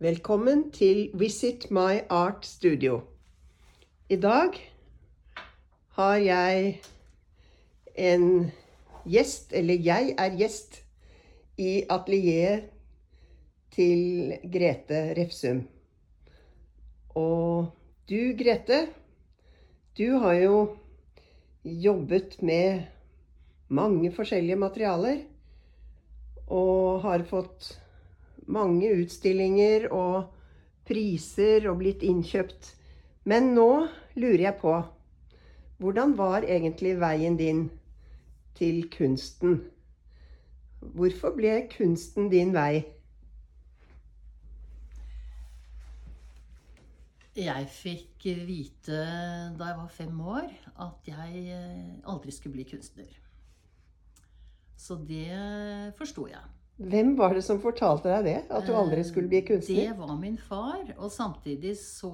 Velkommen til Visit My Art Studio. I dag har jeg en gjest, eller jeg er gjest, i atelieret til Grete Refsum. Og du, Grete, du har jo jobbet med mange forskjellige materialer. Og har fått mange utstillinger og priser og blitt innkjøpt. Men nå lurer jeg på hvordan var egentlig veien din til kunsten? Hvorfor ble kunsten din vei? Jeg fikk vite da jeg var fem år, at jeg eh, aldri skulle bli kunstner. Så det forsto jeg. Hvem var det som fortalte deg det? At du aldri skulle bli kunstner? Det var min far. Og samtidig så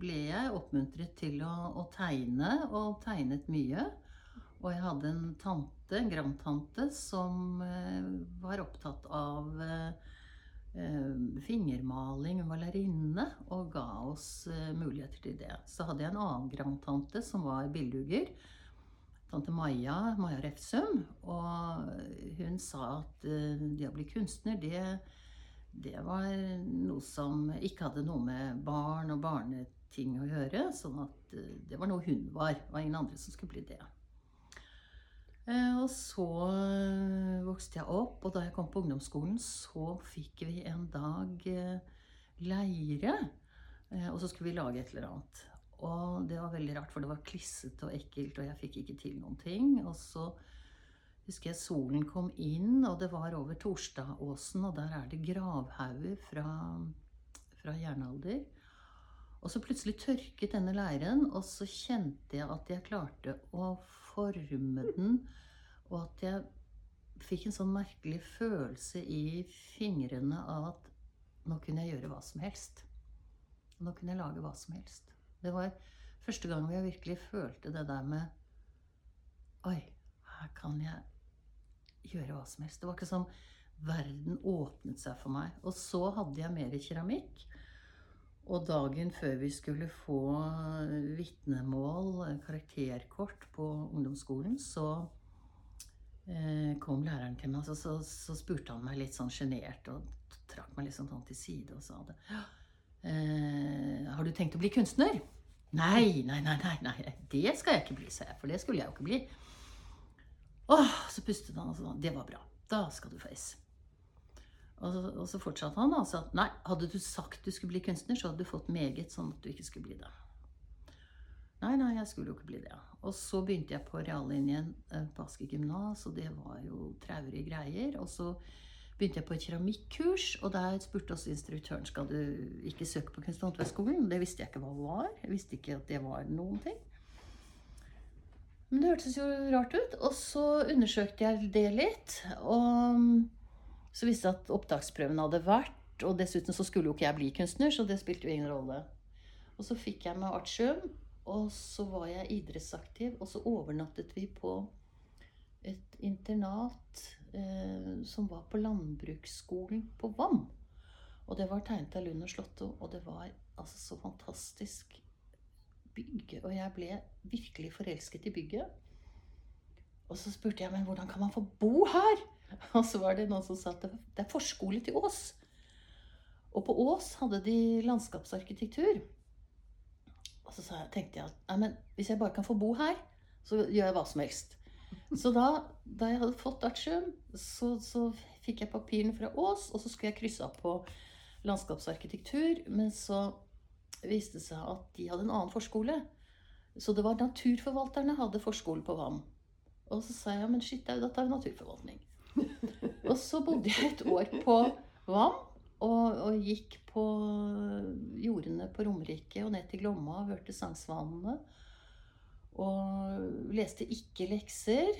ble jeg oppmuntret til å, å tegne, og tegnet mye. Og jeg hadde en tante, en grandtante, som eh, var opptatt av eh, Eh, fingermaling. Hun var lærerinne og ga oss eh, muligheter til det. Så hadde jeg en annen grandtante som var bildehugger. Tante Maja, Maja Refsum. Og hun sa at eh, det å bli kunstner, det, det var noe som ikke hadde noe med barn og barneting å gjøre. Sånn at det var noe hun var. Det var ingen andre som skulle bli det. Eh, og så eh, vokste jeg opp, og da jeg kom på ungdomsskolen, så fikk vi en dag eh, leire. Og så skulle vi lage et eller annet. Og det var veldig rart, for det var klissete og ekkelt, og jeg fikk ikke til noen ting. Og så husker jeg solen kom inn, og det var over Torstadåsen, og der er det gravhauger fra, fra jernalder. Og så plutselig tørket denne leiren, og så kjente jeg at jeg klarte å forme den, og at jeg fikk en sånn merkelig følelse i fingrene av at nå kunne jeg gjøre hva som helst. Nå kunne jeg lage hva som helst. Det var første gang jeg virkelig følte det der med Oi, her kan jeg gjøre hva som helst. Det var ikke som verden åpnet seg for meg. Og så hadde jeg mer keramikk. Og dagen før vi skulle få vitnemål, karakterkort på ungdomsskolen, så eh, kom læreren til meg, og så, så, spurte han meg litt sånn sjenert og trakk meg litt sånn til side og sa det. Eh, har du tenkt å bli kunstner? Nei, nei, nei, nei, nei, det skal jeg ikke bli, sa jeg. For det skulle jeg jo ikke bli. Åh, så pustet han og sa det var bra. Da skal du få S. Og så, og så fortsatte han altså at nei, hadde du sagt du skulle bli kunstner, så hadde du fått meget sånn at du ikke skulle bli det. Nei, nei, jeg skulle jo ikke bli det. Og så begynte jeg på reallinjen eh, på Asker gymnas, og det var jo traurige greier. Og så begynte jeg på et keramikkurs, og der spurte også instruktøren skal du ikke søke på Kunst- og håndverksskolen. Det visste jeg ikke hva det var. Jeg visste ikke at det var noen ting. Men det hørtes jo rart ut. Og så undersøkte jeg det litt. Og så visste jeg at opptaksprøven hadde vært, og dessuten så skulle jo ikke jeg bli kunstner, så det spilte jo ingen rolle. Og så fikk jeg meg artium, og så var jeg idrettsaktiv, og så overnattet vi på et internat eh, som var på landbruksskolen på Vam. Og det var tegnet av Lund og Slåtto, og det var altså så fantastisk bygg. Og jeg ble virkelig forelsket i bygget. Og så spurte jeg men hvordan kan man få bo her? Og så var det noen som sa at det er forskole til Ås. Og på Ås hadde de landskapsarkitektur. Og så tenkte jeg at men hvis jeg bare kan få bo her, så gjør jeg hva som helst. Så da, da jeg hadde fått artium, så, så, fikk jeg papirene fra Ås, og så skulle jeg krysse opp på landskapsarkitektur. Men så viste det seg at de hadde en annen forskole. Så det var naturforvalterne hadde forskole på vann. Og så sa jeg men shit, dette er jo naturforvaltning. og så bodde jeg et år på Vann. Og, og, gikk på jordene på Romerike og ned til Glomma og hørte sangsvanene. Og leste ikke lekser,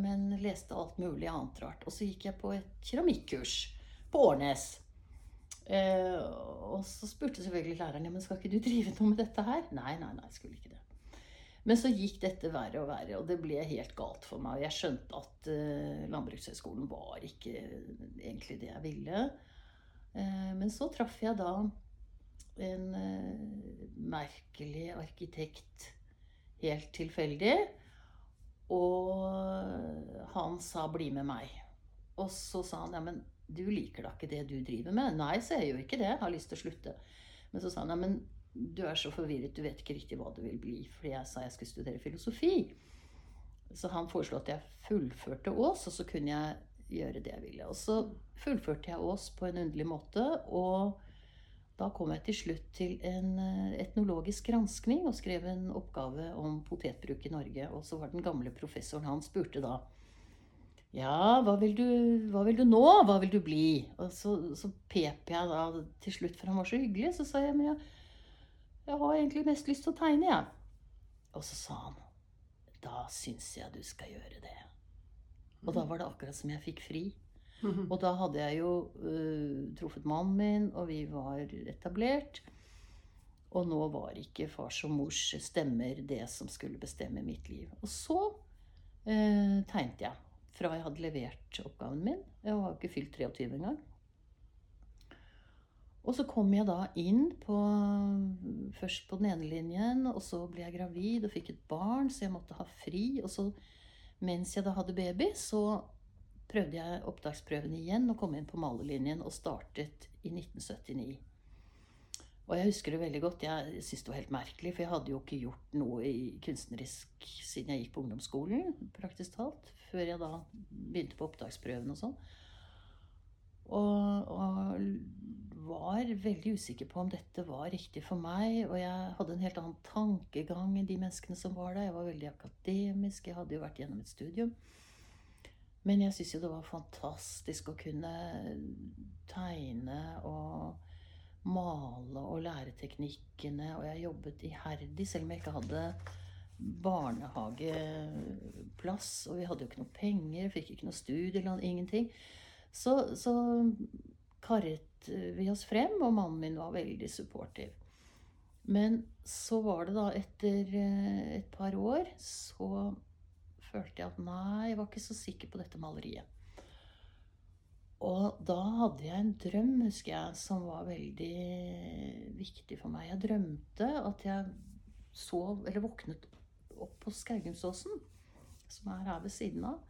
men leste alt mulig annet rart. Og så gikk jeg på et keramikkurs på Årnes. Eh, og så spurte selvfølgelig læreren ja, men skal ikke du drive noe med dette her. Nei, nei, nei, skulle ikke det. Men så gikk dette verre og verre, og det ble helt galt for meg. Og jeg skjønte at eh, Landbrukshøgskolen var ikke egentlig det jeg ville. Eh, men så traff jeg da en eh, merkelig arkitekt helt tilfeldig. Og han sa 'bli med meg'. Og så sa han 'ja, men du liker da ikke det du driver med'? Nei, så jeg gjør ikke det. Jeg har lyst til å slutte. Men så sa han 'ja, men du er så forvirret, du vet ikke riktig hva du vil bli'. Fordi jeg sa jeg skulle studere filosofi. Så han foreslo at jeg fullførte Ås, og så kunne jeg gjøre det jeg ville. Og så fullførte jeg Ås på en underlig måte. Og da kom jeg til slutt til en eh, etnologisk granskning og skrev en oppgave om potetbruk i Norge. Og så var den gamle professoren han spurte da Ja, hva vil du, hva vil du nå? Hva vil du bli? Og så, så pep jeg da til slutt, for han var så hyggelig. Så sa jeg men jeg, jeg har egentlig mest lyst til å tegne, jeg. Og så sa han da syns jeg du skal gjøre det. Og da var det akkurat som jeg fikk fri. Og da hadde jeg jo uh, truffet mannen min, og vi var etablert. Og nå var ikke fars og mors stemmer det som skulle bestemme mitt liv. Og så uh, tegnet jeg. Fra jeg hadde levert oppgaven min. Jeg var ikke fylt 23 engang. Og så kom jeg da inn på Først på den ene linjen, og så ble jeg gravid og fikk et barn, så jeg måtte ha fri. Og så, mens jeg da hadde baby, så prøvde jeg opptaksprøvene igjen og kom inn på malerlinjen og startet i 1979. Og jeg husker det veldig godt. Jeg syntes det var helt merkelig, for jeg hadde jo ikke gjort noe i kunstnerisk siden jeg gikk på ungdomsskolen, praktisk talt. Før jeg da begynte på opptaksprøvene og sånn. Og, og var veldig usikker på om dette var riktig for meg. Og jeg hadde en helt annen tankegang enn de menneskene som var der. Jeg var veldig akademisk. Jeg hadde jo vært gjennom et studium. Men jeg syns jo det var fantastisk å kunne tegne og male og lære teknikkene. Og jeg jobbet iherdig, selv om jeg ikke hadde barnehageplass. Og vi hadde jo ikke noe penger, fikk ikke noe studielån, ingenting. Så, så karret vi oss frem, og mannen min var veldig supportiv. Men så var det da etter et par år så følte jeg at nei, jeg var ikke så sikker på dette maleriet. Og da hadde jeg en drøm, husker jeg, som var veldig viktig for meg. Jeg drømte at jeg sov, eller våknet opp på Skaugumsåsen, som er her ved siden av.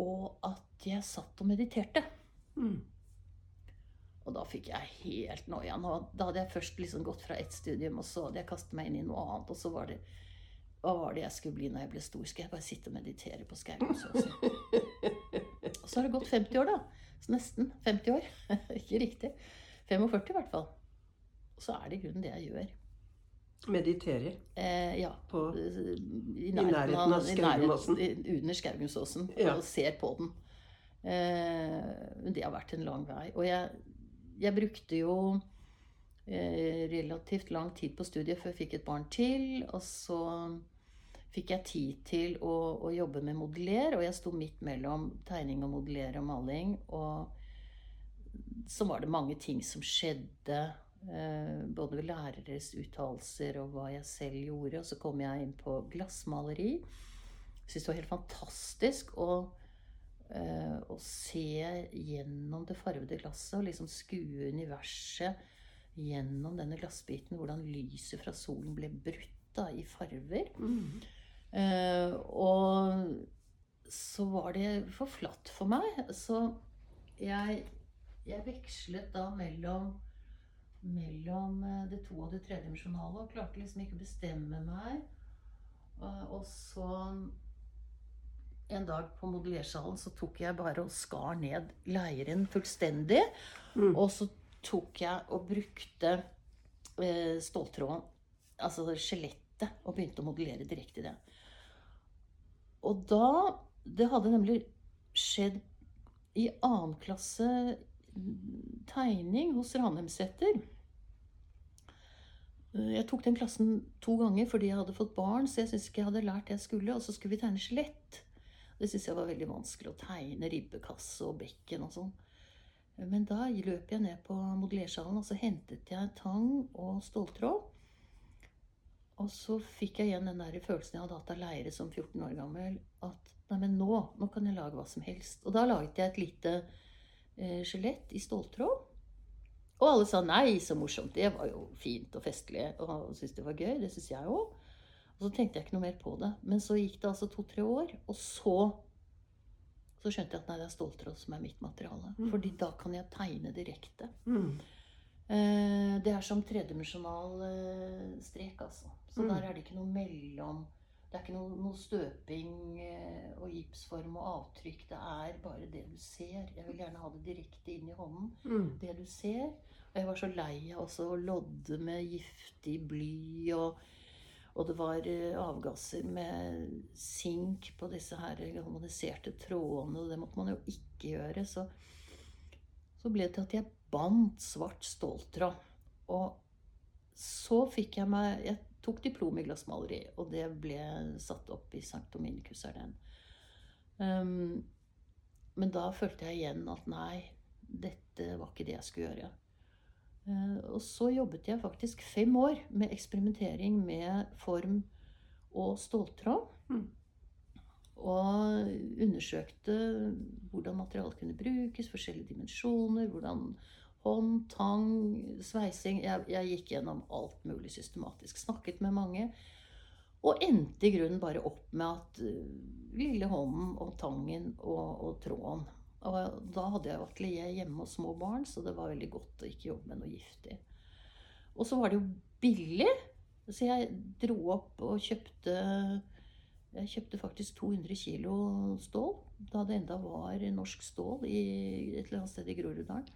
Og at jeg satt og mediterte. Mm. Og da fikk jeg helt noia. Da hadde jeg først liksom gått fra ett studium, og så hadde jeg kastet meg inn i noe annet. Og så var det Hva var det jeg skulle bli når jeg ble stor? Skal jeg bare sitte og meditere på Skaugumsåsen? og så har det gått 50 år, da. Så nesten 50 år. Ikke riktig. 45 i hvert fall. Og så er det i grunnen det jeg gjør. Mediterer Eh, ja. på I nærheten av Skaugumåsen. Under Skaugumsåsen. Ja. Og ser på den. Eh, men det har vært en lang vei. Og jeg, jeg brukte jo eh, relativt lang tid på studiet før jeg fikk et barn til. Og så fikk jeg tid til å, å jobbe med modeller, og jeg sto midt mellom tegning og modeller og maling. Og så var det mange ting som skjedde. Eh, både ved læreres uttalelser og hva jeg selv gjorde. Og så kom jeg inn på glassmaleri. Syntes det var helt fantastisk å, eh, å se gjennom det farvede glasset og liksom skue universet gjennom denne glassbiten. Hvordan lyset fra solen ble brutt da, i farver. Mm. Eh, og så var det for flatt for meg. Så jeg, jeg vekslet da mellom mellom eh, det to- og det tredimensjonale og klarte liksom ikke å bestemme meg. Og, og så en dag på modellersalen så tok jeg bare og skar ned leiren fullstendig. Mm. Og så tok jeg og brukte eh, ståltråden, altså skjelettet, og begynte å modellere direkte i det. Og da Det hadde nemlig skjedd i annen klasse tegning hos Ranheimsæter. Jeg tok den klassen to ganger fordi jeg hadde fått barn, så jeg syntes ikke jeg hadde lært det jeg skulle. Og så skulle vi tegne skjelett. Det syntes jeg var veldig vanskelig å tegne ribbekasse og bekken og sånn. Men da løp jeg ned på modellersalen, og så hentet jeg tang og ståltråd. Og så fikk jeg igjen den der følelsen jeg hadde hatt av leire som 14 år gammel. At nei, men nå, nå kan jeg lage hva som helst. Og da laget jeg et lite eh, skjelett i ståltråd. Og alle sa nei, så morsomt. Det var jo fint og festlig. Og syntes det var gøy. Det syns jeg òg. Og så tenkte jeg ikke noe mer på det. Men så gikk det altså to-tre år, og så så skjønte jeg at nei, det er ståltråd som er mitt materiale. Mm. Fordi da kan jeg tegne direkte. Mm. Eh, det er som tredimensjonal eh, strek, altså. Så Mm. der er det ikke noe mellom Det er ikke noe, noe støping eh, og gipsform og avtrykk. Det er bare det du ser. Jeg vil gjerne ha det direkte inn i hånden. Mm. Det du ser. Og jeg var så lei av å lodde med giftig bly og og det var avgasser med sink på disse her galvaniserte trådene, og det måtte man jo ikke gjøre. Så, så ble det til at jeg bandt svart ståltråd. Og så fikk jeg meg Jeg tok diplom i glassmaleri, og det ble satt opp i St. Dominikus-Arden. Um, men da følte jeg igjen at nei, dette var ikke det jeg skulle gjøre. Eh, og så jobbet jeg faktisk fem år med eksperimentering med form og ståltråd. Mm. Og undersøkte hvordan materialet kunne brukes, forskjellige dimensjoner, hvordan hånd, tang, sveising jeg, jeg gikk gjennom alt mulig systematisk. Snakket med mange. Og endte i grunnen bare opp med at uh, lille hånden og tangen og, og tråden og da hadde jeg jo atelier hjemme hos små barn, så det var veldig godt å ikke jobbe med noe giftig. Og så var det jo billig, så jeg dro opp og kjøpte Jeg kjøpte faktisk 200 kilo stål da det enda var norsk stål i et eller annet sted i Groruddalen.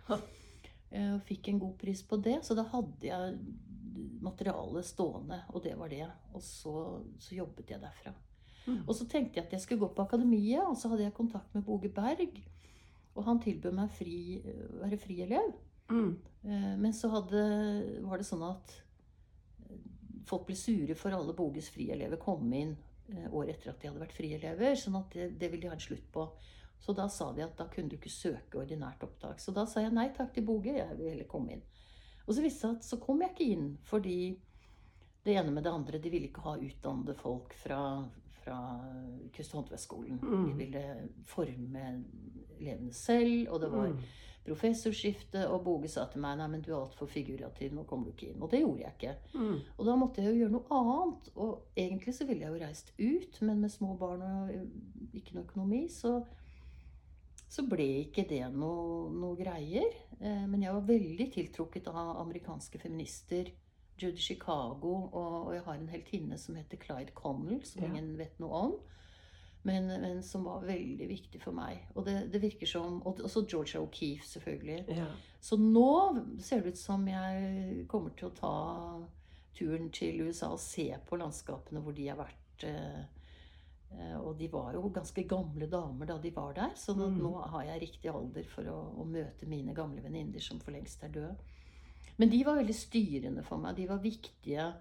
Eh, Og fikk en god pris på det, så da hadde jeg materialet stående, og det var det. Og så, så jobbet jeg derfra. Mm. Og så tenkte jeg at jeg skulle gå på akademiet, og så hadde jeg kontakt med Boge Berg. Og han tilbød meg fri, være frielev. Mm. Eh, Men så hadde, var det sånn at eh, folk ble sure for alle Boges frielever kom inn året etter at de hadde vært frielever. sånn at det, det ville de ha en slutt på. Så da sa de at da kunne du ikke søke ordinært opptak. Så da sa jeg nei takk til Boge, jeg vil heller komme inn. Og så viste det seg at så kom jeg ikke inn, fordi det ene med det andre, de ville ikke ha utdannede folk fra, fra Kunst- og håndverksskolen. Mm. De ville forme elevene selv, og det var Mm. professorskifte, og Boge sa til meg nei, men du er altfor figurativ, nå kommer du ikke inn. Og det gjorde jeg ikke. Mm. Og da måtte jeg jo gjøre noe annet. Og egentlig så ville jeg jo reist ut, men med små barn og ikke noe økonomi, så, så ble ikke det noe, noe greier. Eh, men jeg var veldig tiltrukket av amerikanske feminister. Judy Chicago, og, og jeg har en heltinne som heter Clyde Connell, som Ja. ingen vet noe om. Men, men som var veldig viktig for meg. Og det, det virker som Og også Georgia O'Keeffe, selvfølgelig. Ja. Så nå ser det ut som jeg kommer til å ta turen til USA og se på landskapene hvor de har vært. eh, Og de var jo ganske gamle damer da de var der, så Mm. nå har jeg riktig alder for å, å møte mine gamle venninner som for lengst er døde. Men de var veldig styrende for meg. De var viktige.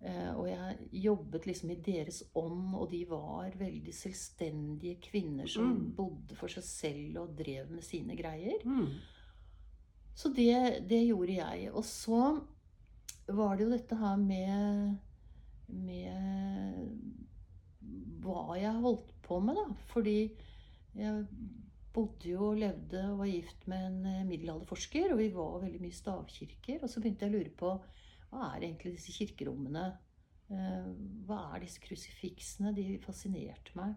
eh, Og jeg jobbet liksom i deres ånd, og de var veldig selvstendige kvinner som Mm. bodde for seg selv og drev med sine greier. Mm. Så det, det gjorde jeg. Og så var det jo dette her med, med hva jeg holdt på med, da. Fordi jeg bodde jo og levde og var gift med en eh, middelalderforsker, og vi var veldig mye stavkirker. Og så begynte jeg å lure på hva er egentlig disse kirkerommene? Eh, Hva er disse krusifiksene? De fascinerte meg.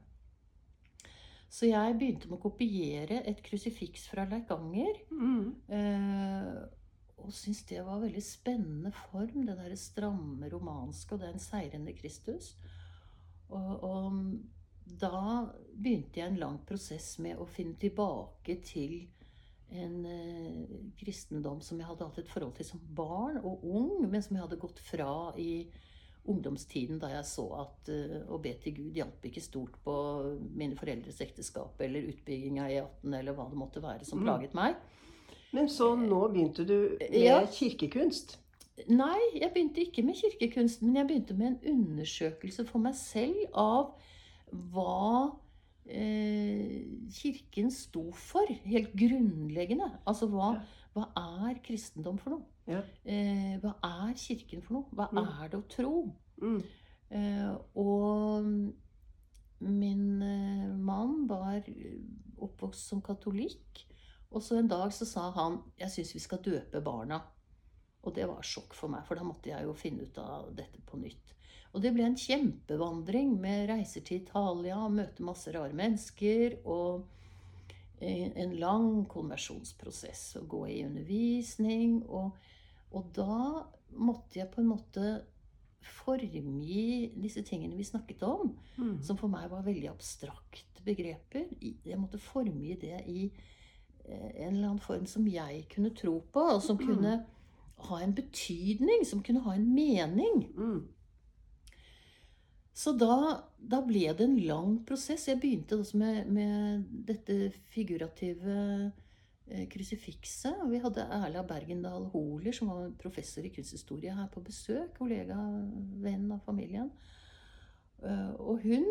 Så jeg begynte med å kopiere et krusifiks fra Leikanger. Mm. Eh, og syntes det var en veldig spennende form. Det derre stramme romanske, og det er en seirende Kristus. Og, og da begynte jeg en lang prosess med å finne tilbake til en eh, kristendom som jeg hadde hatt et forhold til som barn og ung, men som jeg hadde gått fra i ungdomstiden da jeg så at eh, å be til Gud hjalp ikke stort på mine foreldres ekteskap eller utbygginga i 18 eller hva det måtte være som Mm. plaget meg. Men så nå begynte du med Ja. kirkekunst. Nei, jeg begynte ikke med kirkekunst, men jeg begynte med en undersøkelse for meg selv av hva eh, Kirken sto for, helt grunnleggende. Altså hva, hva er kristendom for noe? Ja. Eh, hva er Kirken for noe? Hva Mm. er det å tro? Mm. Eh, og min mann var oppvokst som katolikk. Og så en dag så sa han jeg syns vi skal døpe barna. Og det var sjokk for meg, for da måtte jeg jo finne ut av dette på nytt. Og det ble en kjempevandring med reiser til Italia, møte masse rare mennesker og en lang konversjonsprosess. Å gå i undervisning. Og, og da måtte jeg på en måte formgi disse tingene vi snakket om, Mm. som for meg var veldig abstrakte begreper. Jeg måtte formgi det i eh, en eller annen form som jeg kunne tro på, og som Mm. kunne ha en betydning, som kunne ha en mening. Mm. Så da, da ble det en lang prosess. Jeg begynte også med, med dette figurative eh, krusifikset. Vi hadde Erla Bergendal Holer, som var professor i kunsthistorie, her på besøk. Kollega, venn av familien. Eh, og hun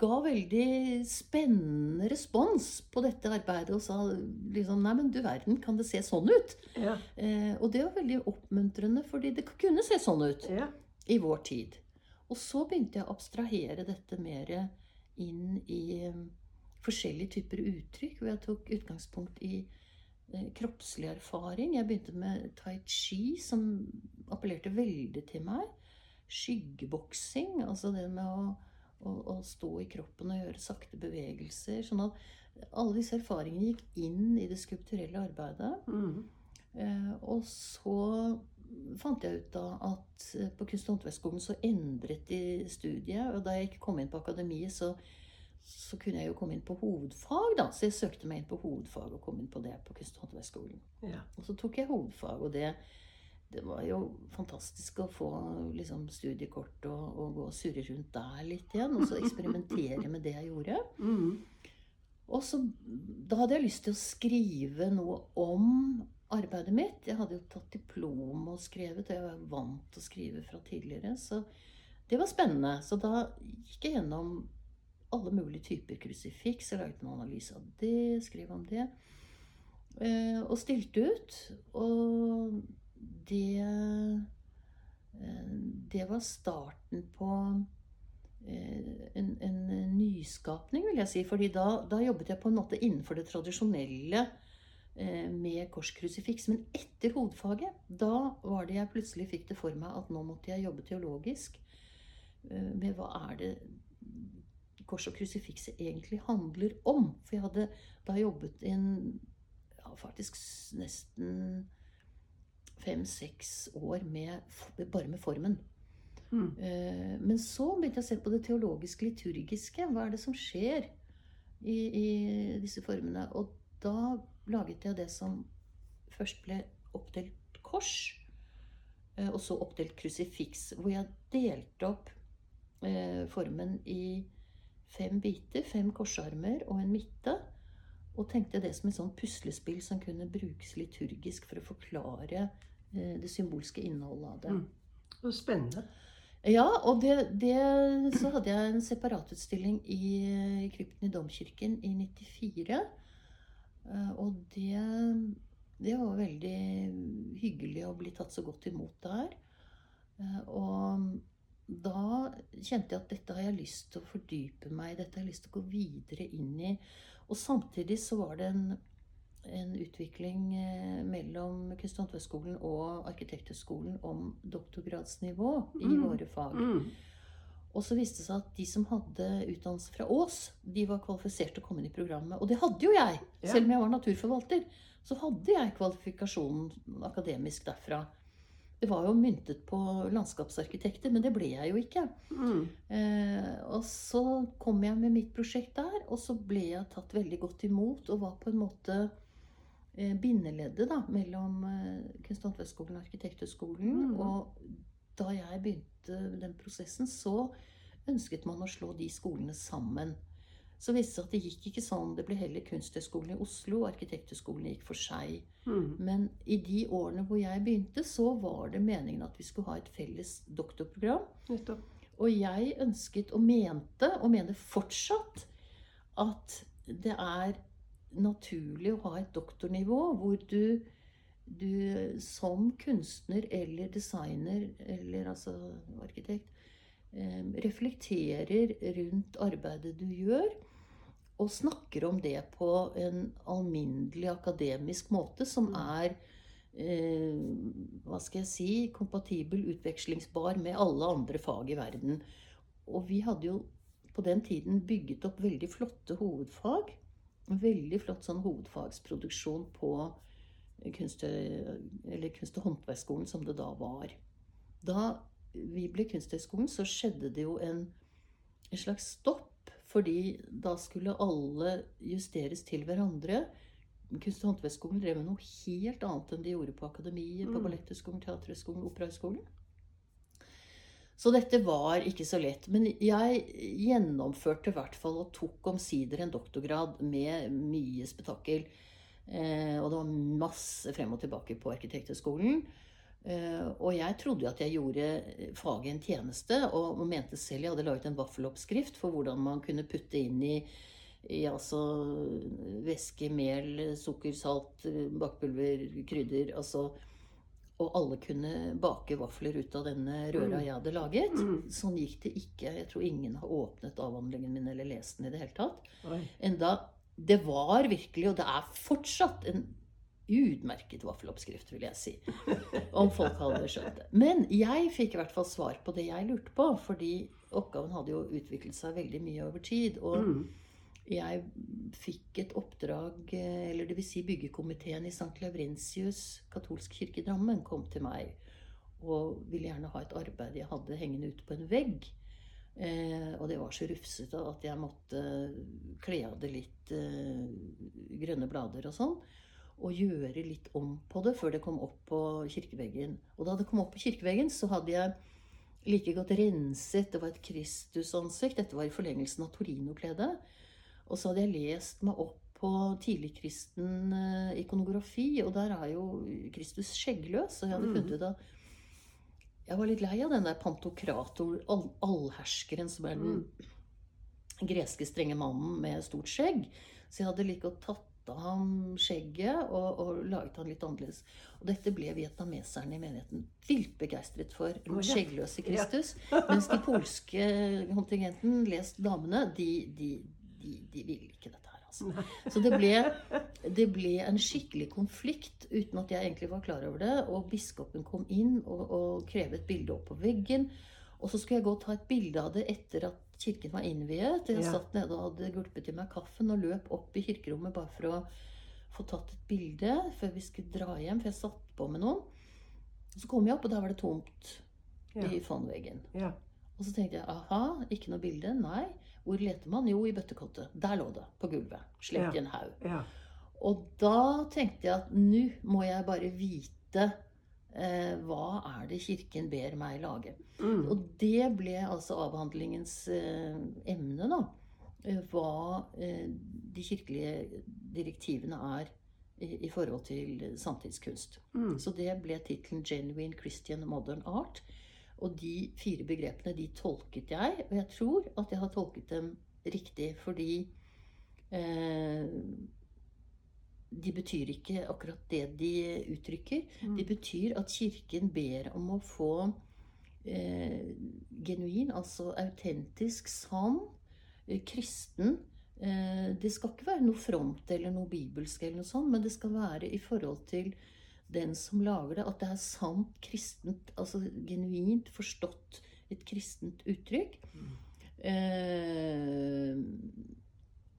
ga veldig spennende respons på dette arbeidet og sa liksom Nei, men du verden, kan det se sånn ut? Ja. Eh, og det var veldig oppmuntrende, fordi det kunne se sånn ut ja. i vår tid. Og så begynte jeg å abstrahere dette mer inn i eh, forskjellige typer uttrykk. Hvor jeg tok utgangspunkt i eh, kroppslig erfaring. Jeg begynte med tai chi, som appellerte veldig til meg. Skyggeboksing, altså det med å, å, å stå i kroppen og gjøre sakte bevegelser. Sånn at alle disse erfaringene gikk inn i det skulpturelle arbeidet. Mm. Eh, og så fant jeg ut da at eh, på Kunst- og håndverksskolen så endret de studiet. Og da jeg ikke kom inn på akademiet, så, så kunne jeg jo komme inn på hovedfag, da. Så jeg søkte meg inn på hovedfag og kom inn på det på Kunst- og håndverksskolen. Ja. Og så tok jeg hovedfag, og det, det var jo fantastisk å få liksom, studiekort og, og gå og surre rundt der litt igjen. Og så eksperimentere med det jeg gjorde. Mm. Og så, da hadde jeg lyst til å skrive noe om arbeidet mitt. Jeg hadde jo tatt diplom og skrevet, og jeg var vant til å skrive fra tidligere. Så det var spennende. Så da gikk jeg gjennom alle mulige typer krusifiks. Jeg laget en analyse av det, skrev om det. eh, Og stilte ut. Og det eh, Det var starten på eh, en, en nyskapning, vil jeg si. fordi da, da jobbet jeg på en måte innenfor det tradisjonelle eh, med korskrusifiks. Men etter hovedfaget, da var det jeg plutselig fikk det for meg at nå måtte jeg jobbe teologisk. Med hva er det kors og krusifikset egentlig handler om? For jeg hadde da jobbet en ja, faktisk nesten fem-seks år med, bare med formen. Mm. Eh, Men så begynte jeg å se på det teologiske, liturgiske. Hva er det som skjer i, i disse formene? Og da laget jeg det som først ble oppdelt kors, eh, og så oppdelt krusifiks. Hvor jeg delte opp eh, formen i fem biter, fem korsarmer og en midte. Og tenkte det som et sånn puslespill som kunne brukes liturgisk for å forklare det symbolske innholdet av det. Mm. Så spennende. Ja, og det, det, så hadde jeg en separatutstilling i, i krypten i Domkirken i 94. Eh, Og det, det var veldig hyggelig å bli tatt så godt imot der. Eh, Og da kjente jeg at dette har jeg lyst til å fordype meg i, dette har jeg lyst til å gå videre inn i. Og samtidig så var det en, en utvikling eh, mellom Kunst- og håndverksskolen og Arkitekthøgskolen om doktorgradsnivå i Mm. våre fag. Mm. Og så viste det seg at de som hadde utdannelse fra Ås, de var kvalifisert til å komme inn i programmet. Og det hadde jo jeg! Ja. Selv om jeg var naturforvalter, så hadde jeg kvalifikasjonen akademisk derfra. Det var jo myntet på landskapsarkitekter, men det ble jeg jo ikke. Mm. Eh, og så kom jeg med mitt prosjekt der, og så ble jeg tatt veldig godt imot og var på en måte bindeleddet da, mellom eh, Kunst- og håndverksskolen og Arkitekthøgskolen. Mm. Og da jeg begynte den prosessen, så ønsket man å slå de skolene sammen. Så viste det seg at det gikk ikke sånn. Det ble heller Kunsthøgskolen i Oslo, og Arkitekthøgskolen gikk for seg. Mm. Men i de årene hvor jeg begynte, så var det meningen at vi skulle ha et felles doktorprogram. Nettopp. Og jeg ønsket og mente, og mener fortsatt, at det er naturlig å ha et doktornivå hvor du, du som kunstner eller designer, eller altså arkitekt, eh, reflekterer rundt arbeidet du gjør. og snakker om det på en alminnelig akademisk måte som Mm. er eh, hva skal jeg si kompatibel, utvekslingsbar med alle andre fag i verden. Og vi hadde jo på den tiden bygget opp veldig flotte hovedfag. Veldig flott sånn hovedfagsproduksjon på kunst, eller kunst- og håndverksskolen, som det da var. Da vi ble Kunsthøgskolen, så skjedde det jo en, en slags stopp. Fordi da skulle alle justeres til hverandre. Kunst- og håndverksskolen drev med noe helt annet enn de gjorde på Akademiet, på Mm. Balletthøgskolen, Teaterhøgskolen, Operahøgskolen. Så dette var ikke så lett. Men jeg gjennomførte i hvert fall og tok omsider en doktorgrad med mye spetakkel. Eh, og det var masse frem og tilbake på Arkitekthøgskolen. Eh, og jeg trodde jo at jeg gjorde faget en tjeneste, og, mente selv jeg hadde laget en vaffeloppskrift for hvordan man kunne putte inn i, i altså væske, mel, sukker, salt, bakpulver, krydder altså og alle kunne bake vafler ut av denne røra Mm. jeg hadde laget. Mm. Sånn gikk det ikke. Jeg tror ingen har åpnet avhandlingen min eller lest den i det hele tatt. Enda det var virkelig, og det er fortsatt, en utmerket vaffeloppskrift, vil jeg si. Om folk hadde skjønt det. Men jeg fikk i hvert fall svar på det jeg lurte på. Fordi oppgaven hadde jo utviklet seg veldig mye over tid. Og Mm. Jeg fikk et oppdrag, eh, eller vil si byggekomiteen i St. Lavrentius katolsk kirke i Drammen kom til meg og ville gjerne ha et arbeid jeg hadde hengende ute på en vegg. Eh, og det var så rufsete at jeg måtte kle av det litt eh, grønne blader og sånn. Og gjøre litt om på det før det kom opp på kirkeveggen. Og da det kom opp på kirkeveggen, så hadde jeg like godt renset. Det var et Kristusansikt. Dette var i forlengelsen av Torino-kledet. Og så hadde jeg lest meg opp på tidligkristen eh, ikonografi, og der er jo Kristus skjeggløs. Og jeg hadde Mm. funnet ut at jeg var litt lei av den der pantokrator, all, allherskeren, som er den greske strenge mannen med stort skjegg. Så jeg hadde like godt tatt av ham skjegget og, og laget han litt annerledes. Og dette ble vietnameserne i menigheten vilt begeistret for. Den ja. skjeggløse Ja. Kristus. Mens de polske kontingenten, lest damene, de, de, de, de ville ikke dette her. Altså. Så det ble, det ble en skikkelig konflikt uten at jeg egentlig var klar over det. Og biskopen kom inn og, og krevet bilde opp på veggen. Og så skulle jeg gå og ta et bilde av det etter at kirken var innviet. Jeg Ja. satt nede og hadde gulpet i meg kaffen og løp opp i kirkerommet bare for å få tatt et bilde før vi skulle dra hjem, for jeg satt på med noen. Så kom jeg opp, og der var det tomt Ja. i fondveggen. Ja. Og så tenkte jeg aha, ikke noe bilde? Nei. Hvor leter man? Jo, i bøttekottet. Der lå det. På gulvet. Slept i en haug. ja. Og da tenkte jeg at nå må jeg bare vite eh, hva er det kirken ber meg lage. Mm. Og det ble altså avhandlingens eh, emne, da. Eh, hva eh, de kirkelige direktivene er i, i forhold til samtidskunst. Mm. Så det ble tittelen 'Genuine Christian Modern Art'. Og de fire begrepene de tolket jeg, og jeg tror at jeg har tolket dem riktig, fordi eh, de betyr ikke akkurat det de uttrykker. Mm. De betyr at Kirken ber om å få eh, genuin, altså autentisk, sann, eh, kristen eh, Det skal ikke være noe fromt eller noe bibelsk, eller noe sånt, men det skal være i forhold til den som lager det, at det er sant kristent, altså genuint forstått et kristent uttrykk. Eh,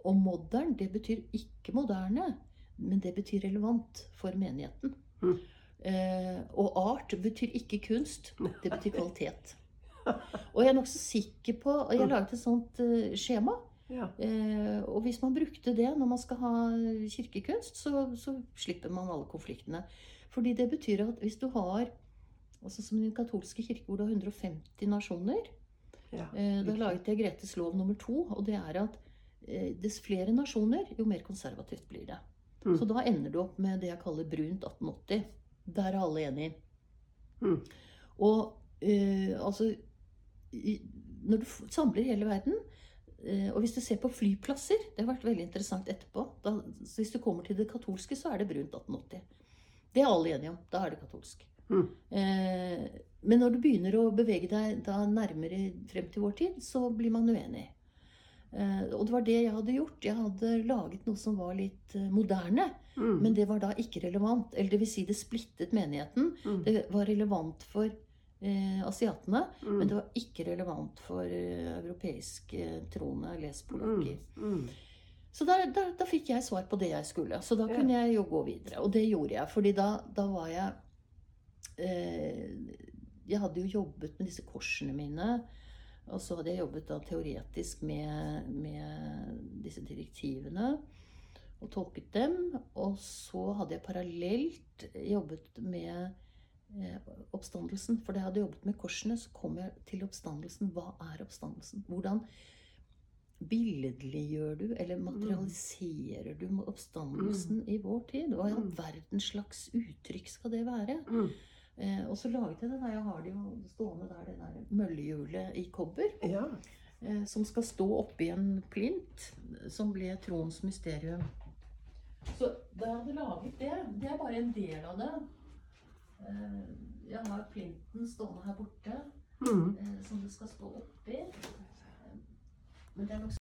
og modern, det betyr ikke moderne, men det betyr relevant for menigheten. Mm. Eh, og art betyr ikke kunst, det betyr kvalitet. Og jeg er nokså sikker på og Jeg har laget et sånt eh, skjema. Ja. Eh, og hvis man brukte det når man skal ha kirkekunst, så, så slipper man alle konfliktene. Fordi det betyr at hvis du har altså Som i den katolske kirke, hvor du har 150 nasjoner Ja. eh, Da laget jeg Gretes lov nummer to, og det er at eh, dess flere nasjoner, jo mer konservativt blir det. Mm. Så da ender du opp med det jeg kaller brunt 1880. Der er alle enige. Mm. Og eh, altså i- Når du samler hele verden eh, Og hvis du ser på flyplasser Det har vært veldig interessant etterpå. Da, hvis du kommer til det katolske, så er det brunt 1880. Det er alle enige om. Da er det katolsk. Mm. Eh, men når du begynner å bevege deg da nærmere frem til vår tid, så blir man uenig. Eh, og det var det jeg hadde gjort. Jeg hadde laget noe som var litt eh, moderne. Mm. Men det var da ikke relevant. Eller det vil si, det splittet menigheten. Mm. Det var relevant for eh, asiatene, Mm. men det var ikke relevant for europeisk europeiske troende, les polakker. Så da, da, da fikk jeg svar på det jeg skulle. Så da kunne jeg jo gå videre. Og det gjorde jeg. fordi da, da var jeg eh, Jeg hadde jo jobbet med disse korsene mine. Og så hadde jeg jobbet da teoretisk med, med disse direktivene. Og tolket dem. Og så hadde jeg parallelt jobbet med eh, oppstandelsen. For da jeg hadde jobbet med korsene, så kom jeg til oppstandelsen. Hva er oppstandelsen? Hvordan billedliggjør du, eller materialiserer du med oppstandelsen i vår tid? Hva i all Mm. verdens slags uttrykk skal det være? Mm. Eh, og så laget jeg det der. Jeg har det jo stående der, det der møllehjulet i kobber. Ja. Eh, som skal stå oppi en plint, som ble Trons mysterium. Så da jeg hadde laget det Det er bare en del av det. Eh, jeg har plinten stående her borte, Mm. eh, som det skal stå oppi. Men det er nok